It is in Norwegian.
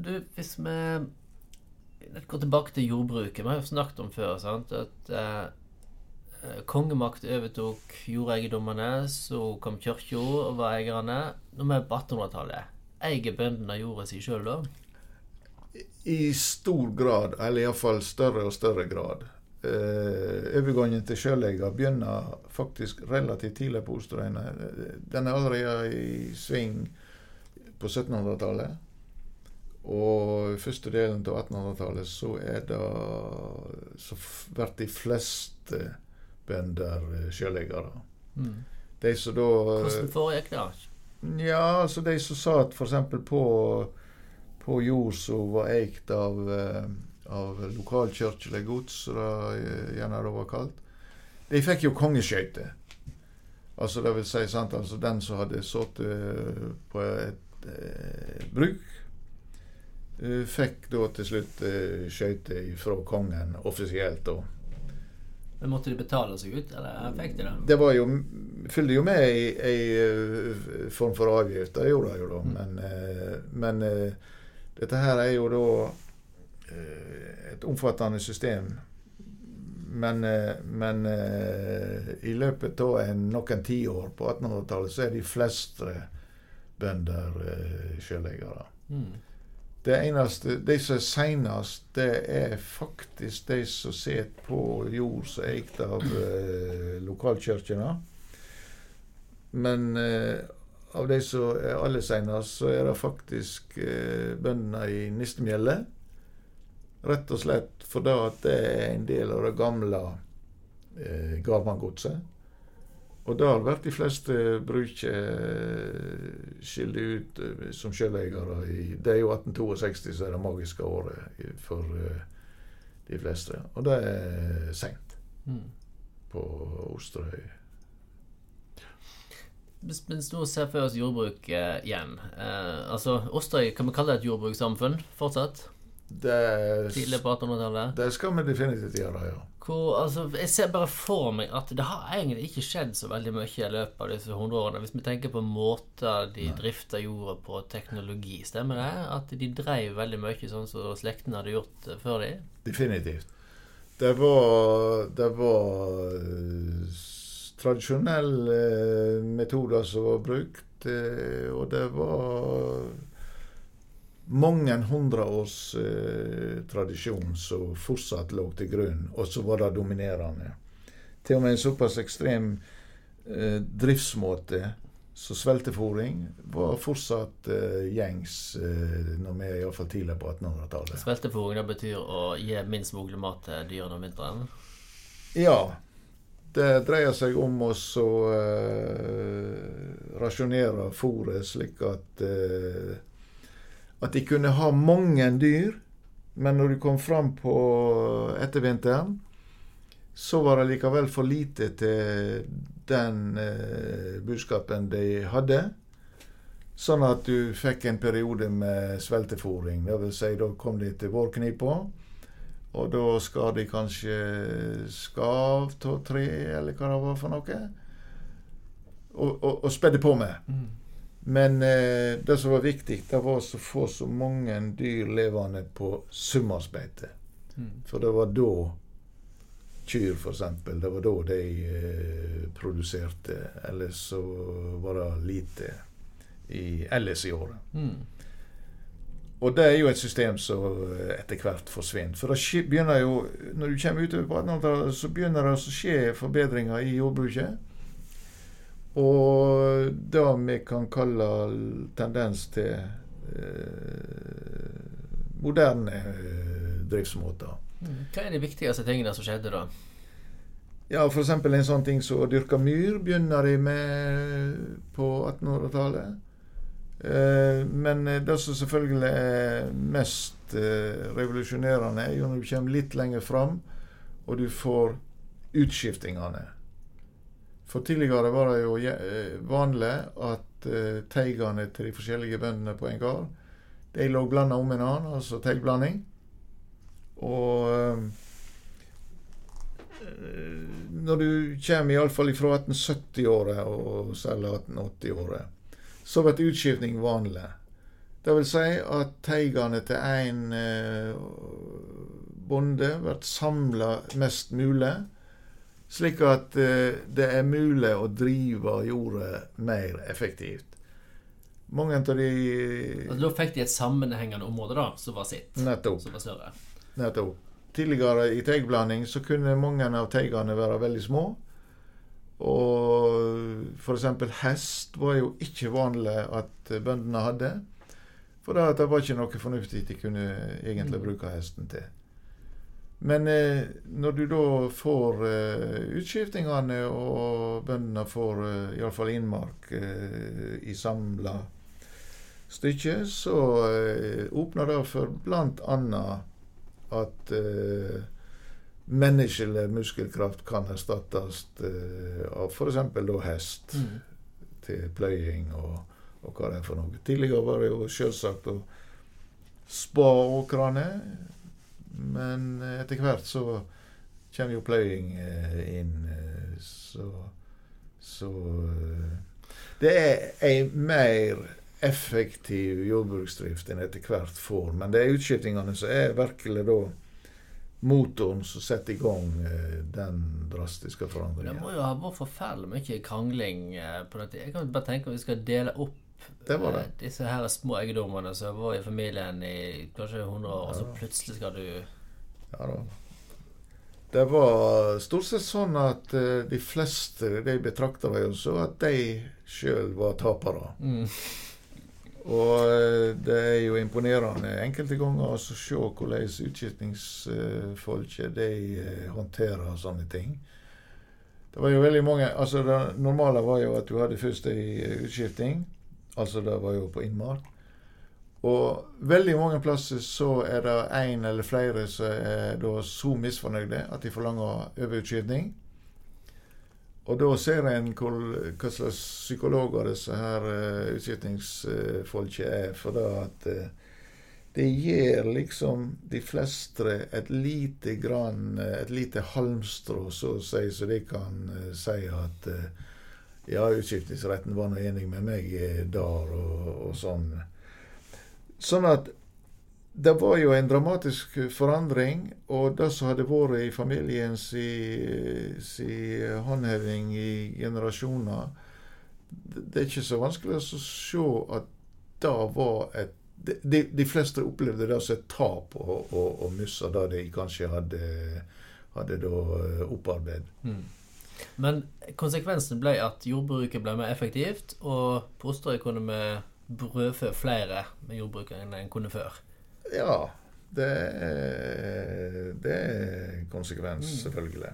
Du, hvis vi går tilbake til jordbruket Vi har jo snakket om før sant? at eh, kongemakt overtok jordeiendommene, så kom kirka og var eierne. Nå er vi på 1800-tallet. Eier bøndene jorda si sjøl da? I stor grad, eller iallfall større og større grad. Eh, overgangen til sjøleier begynner faktisk relativt tidlig på Osterøyene. Den er allerede i sving på 1700-tallet. Og første delen av 1800-tallet så er det Så blir de fleste bønder sjøleggere. Mm. De som da Hvordan foregikk det? Ja, altså de som satt f.eks. på på jord som var eikt av, eh, av lokalkirkelig gods, som det gjerne da var kalt, de fikk jo kongeskøyter. Altså det vil si sant, altså den som hadde sittet på et eh, bruk, eh, fikk da til slutt eh, skøyter fra kongen offisielt. da. Men Måtte de betale seg ut, eller fikk de det? Det var jo, fylte jo med ei, ei eh, form for avgift, det gjorde det jo da. Mm. Men, eh, men eh, dette her er jo da eh, et omfattende system. Men, eh, men eh, i løpet av en, noen tiår på 1800-tallet så er de fleste bønder sjøleiere. Mm. Det eneste, De som er senest, det er faktisk de som sitter på jord som er eid av eh, lokalkirkene. Men eh, av de som er aller senest, så er det faktisk eh, bøndene i Nistemjellet. Rett og slett fordi at det er en del av det gamle eh, Garmangodset. Og der blir de fleste bruker eh, skilt ut eh, som sjøleiere. Det er jo 1862 som er det magiske året for eh, de fleste. Og det er seint Mm. på Osterøy. Vi nå ser for oss jordbruk igjen eh, Altså, Osterøy, kan vi kalle det et jordbrukssamfunn fortsatt? Det, Tidlig på 1800-tallet? det skal vi definitivt gjøre, ja. Hvor, altså, jeg ser bare for meg at det har egentlig ikke skjedd så veldig mye i løpet av disse hundre årene. Hvis vi tenker på måter de drifter jorda på, teknologi, stemmer det? At de dreiv veldig mye sånn som slektene hadde gjort eh, før de? Definitivt. Det var, det var eh, tradisjonelle eh, metoder som var brukt, og det var mange hundre års eh, tradisjon som fortsatt lå til grunn, og som var det dominerende. Til og med en såpass ekstrem eh, driftsmåte som sveltefòring var fortsatt eh, gjengs eh, når vi er iallfall tidlig på 1800-tallet. Sveltefòring det betyr å gi minst mulig mat til dyrene om vinteren? Ja. Det dreier seg om å så, eh, rasjonere fôret slik at eh, at de kunne ha mange dyr, men når de kom fram på ettervinteren, så var det likevel for lite til den eh, budskapen de hadde. Sånn at du fikk en periode med sveltefòring. Vil si, da kom de til vårknipa. Og da skar de kanskje skav av tre, eller hva det var for noe. Og, og, og spedde på med. Men eh, det som var viktig, det var å få så mange dyr levende på summersbeite. Mm. For det var da kyr, f.eks., det var da de eh, produserte. Ellers så var det lite i, ellers i året. Mm. Og det er jo et system som eh, etter hvert forsvinner. For det begynner jo, når du kommer utover på 1800-tallet, så begynner det å skje forbedringer i jordbruket. Og det vi kan kalle tendens til eh, moderne eh, driftsmåter. Mm. Hva er de viktigste tingene som skjedde da? Ja, f.eks. en sånn ting som å dyrke myr begynner de med på 1800-tallet. Eh, men det som selvfølgelig er mest eh, revolusjonerende, er jo når du kommer litt lenger fram, og du får utskiftingene. For tidligere var det jo eh, vanlig at eh, teigene til de forskjellige bøndene på en gard de lå blanda om en annen, altså teigblanding. Og eh, når du kommer iallfall fra 1870-året og særlig 1880-året, så ble utskiftning vanlig. Det vil si at teigene til én bonde blir samla mest mulig, slik at eh, det er mulig å drive jordet mer effektivt. Mange av de Altså, da fikk de et sammenhengende område da, som var sitt. Nettopp. Som var større. nettopp. Tidligere i teigblanding så kunne mange av teigene være veldig små. Og f.eks. hest var jo ikke vanlig at bøndene hadde. For det var ikke noe fornuftig de kunne egentlig Mm. bruke hesten til. Men eh, når du da får eh, utskiftingene, og bøndene får eh, iallfall innmark eh, i samla stykke, så eh, åpner det for annet at eh, menneskelig muskelkraft kan erstattes eh, av f.eks. da hest Mm. til pløying og, og hva det er for noe. Tidligere var det jo selvsagt å spa åkrene, men etter hvert så kommer jo pløying eh, inn, eh, så Så eh, det er ei mer effektiv jordbruksdrift enn etter hvert får. Men det er utskiftingene som er virkelig da motoren som setter i gang eh, den drastiske forandringen. Det må jo ha vært forferdelig mye krangling eh, på dette. Jeg kan bare tenke om vi skal dele opp Det var det. eh, disse her små eiendommene som var i familien i kanskje 100 år, og så plutselig skal du Ja da. Det var stort sett sånn at eh, de fleste de betrakta meg jo så at de sjøl var tapere. mm. Og eh, det er jo imponerende enkelte ganger å se hvordan utskiftingsfolket de håndterer sånne ting. Det var jo veldig mange altså Det normale var jo at du hadde først ei utskifting. Altså det var jo på innmark. Og veldig mange plasser så er det én eller flere som er da så misfornøyde at de forlanger overutskifting. Og da ser en hva slags psykologer disse her uh, utskiftingsfolket er. For det at eh, det gir liksom de fleste et lite grann eh, Et lite halmstrå, så å si, så de kan eh, si at eh, ja, utskiftingsretten var nå enig med meg eh, der, og, og sånn. Sånn at det var jo en dramatisk forandring, og det som hadde vært i familien si, si håndheving i generasjoner Det er ikke så vanskelig å se at det var et De, de, fleste opplevde det som et tap å, å, å miste det de kanskje hadde, hadde eh, opparbeidet. Mm. Men konsekvensen ble at jordbruket ble mer effektivt, og på Osterøy kunne vi brødfø flere med jordbrukere enn en kunne før. Ja, det er, det er en konsekvens, Mm. selvfølgelig.